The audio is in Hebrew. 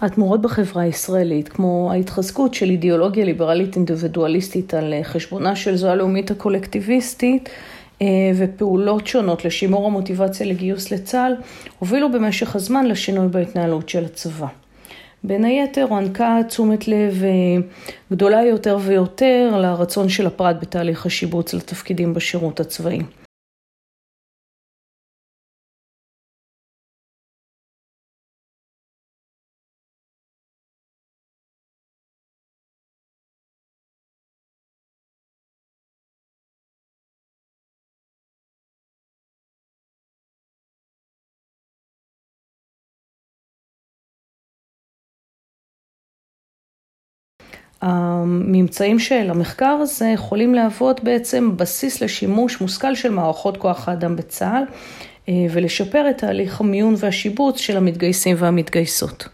התמורות בחברה הישראלית, כמו ההתחזקות של אידיאולוגיה ליברלית אינדיבידואליסטית על חשבונה של זו הלאומית הקולקטיביסטית, אה, ופעולות שונות לשימור המוטיבציה לגיוס לצה"ל, הובילו במשך הזמן לשינוי בהתנהלות של הצבא. בין היתר הוענקה תשומת לב אה, גדולה יותר ויותר לרצון של הפרט בתהליך השיבוץ לתפקידים בשירות הצבאי. הממצאים של המחקר הזה יכולים להוות בעצם בסיס לשימוש מושכל של מערכות כוח האדם בצה"ל אה, ולשפר את תהליך המיון והשיבוץ של המתגייסים והמתגייסות.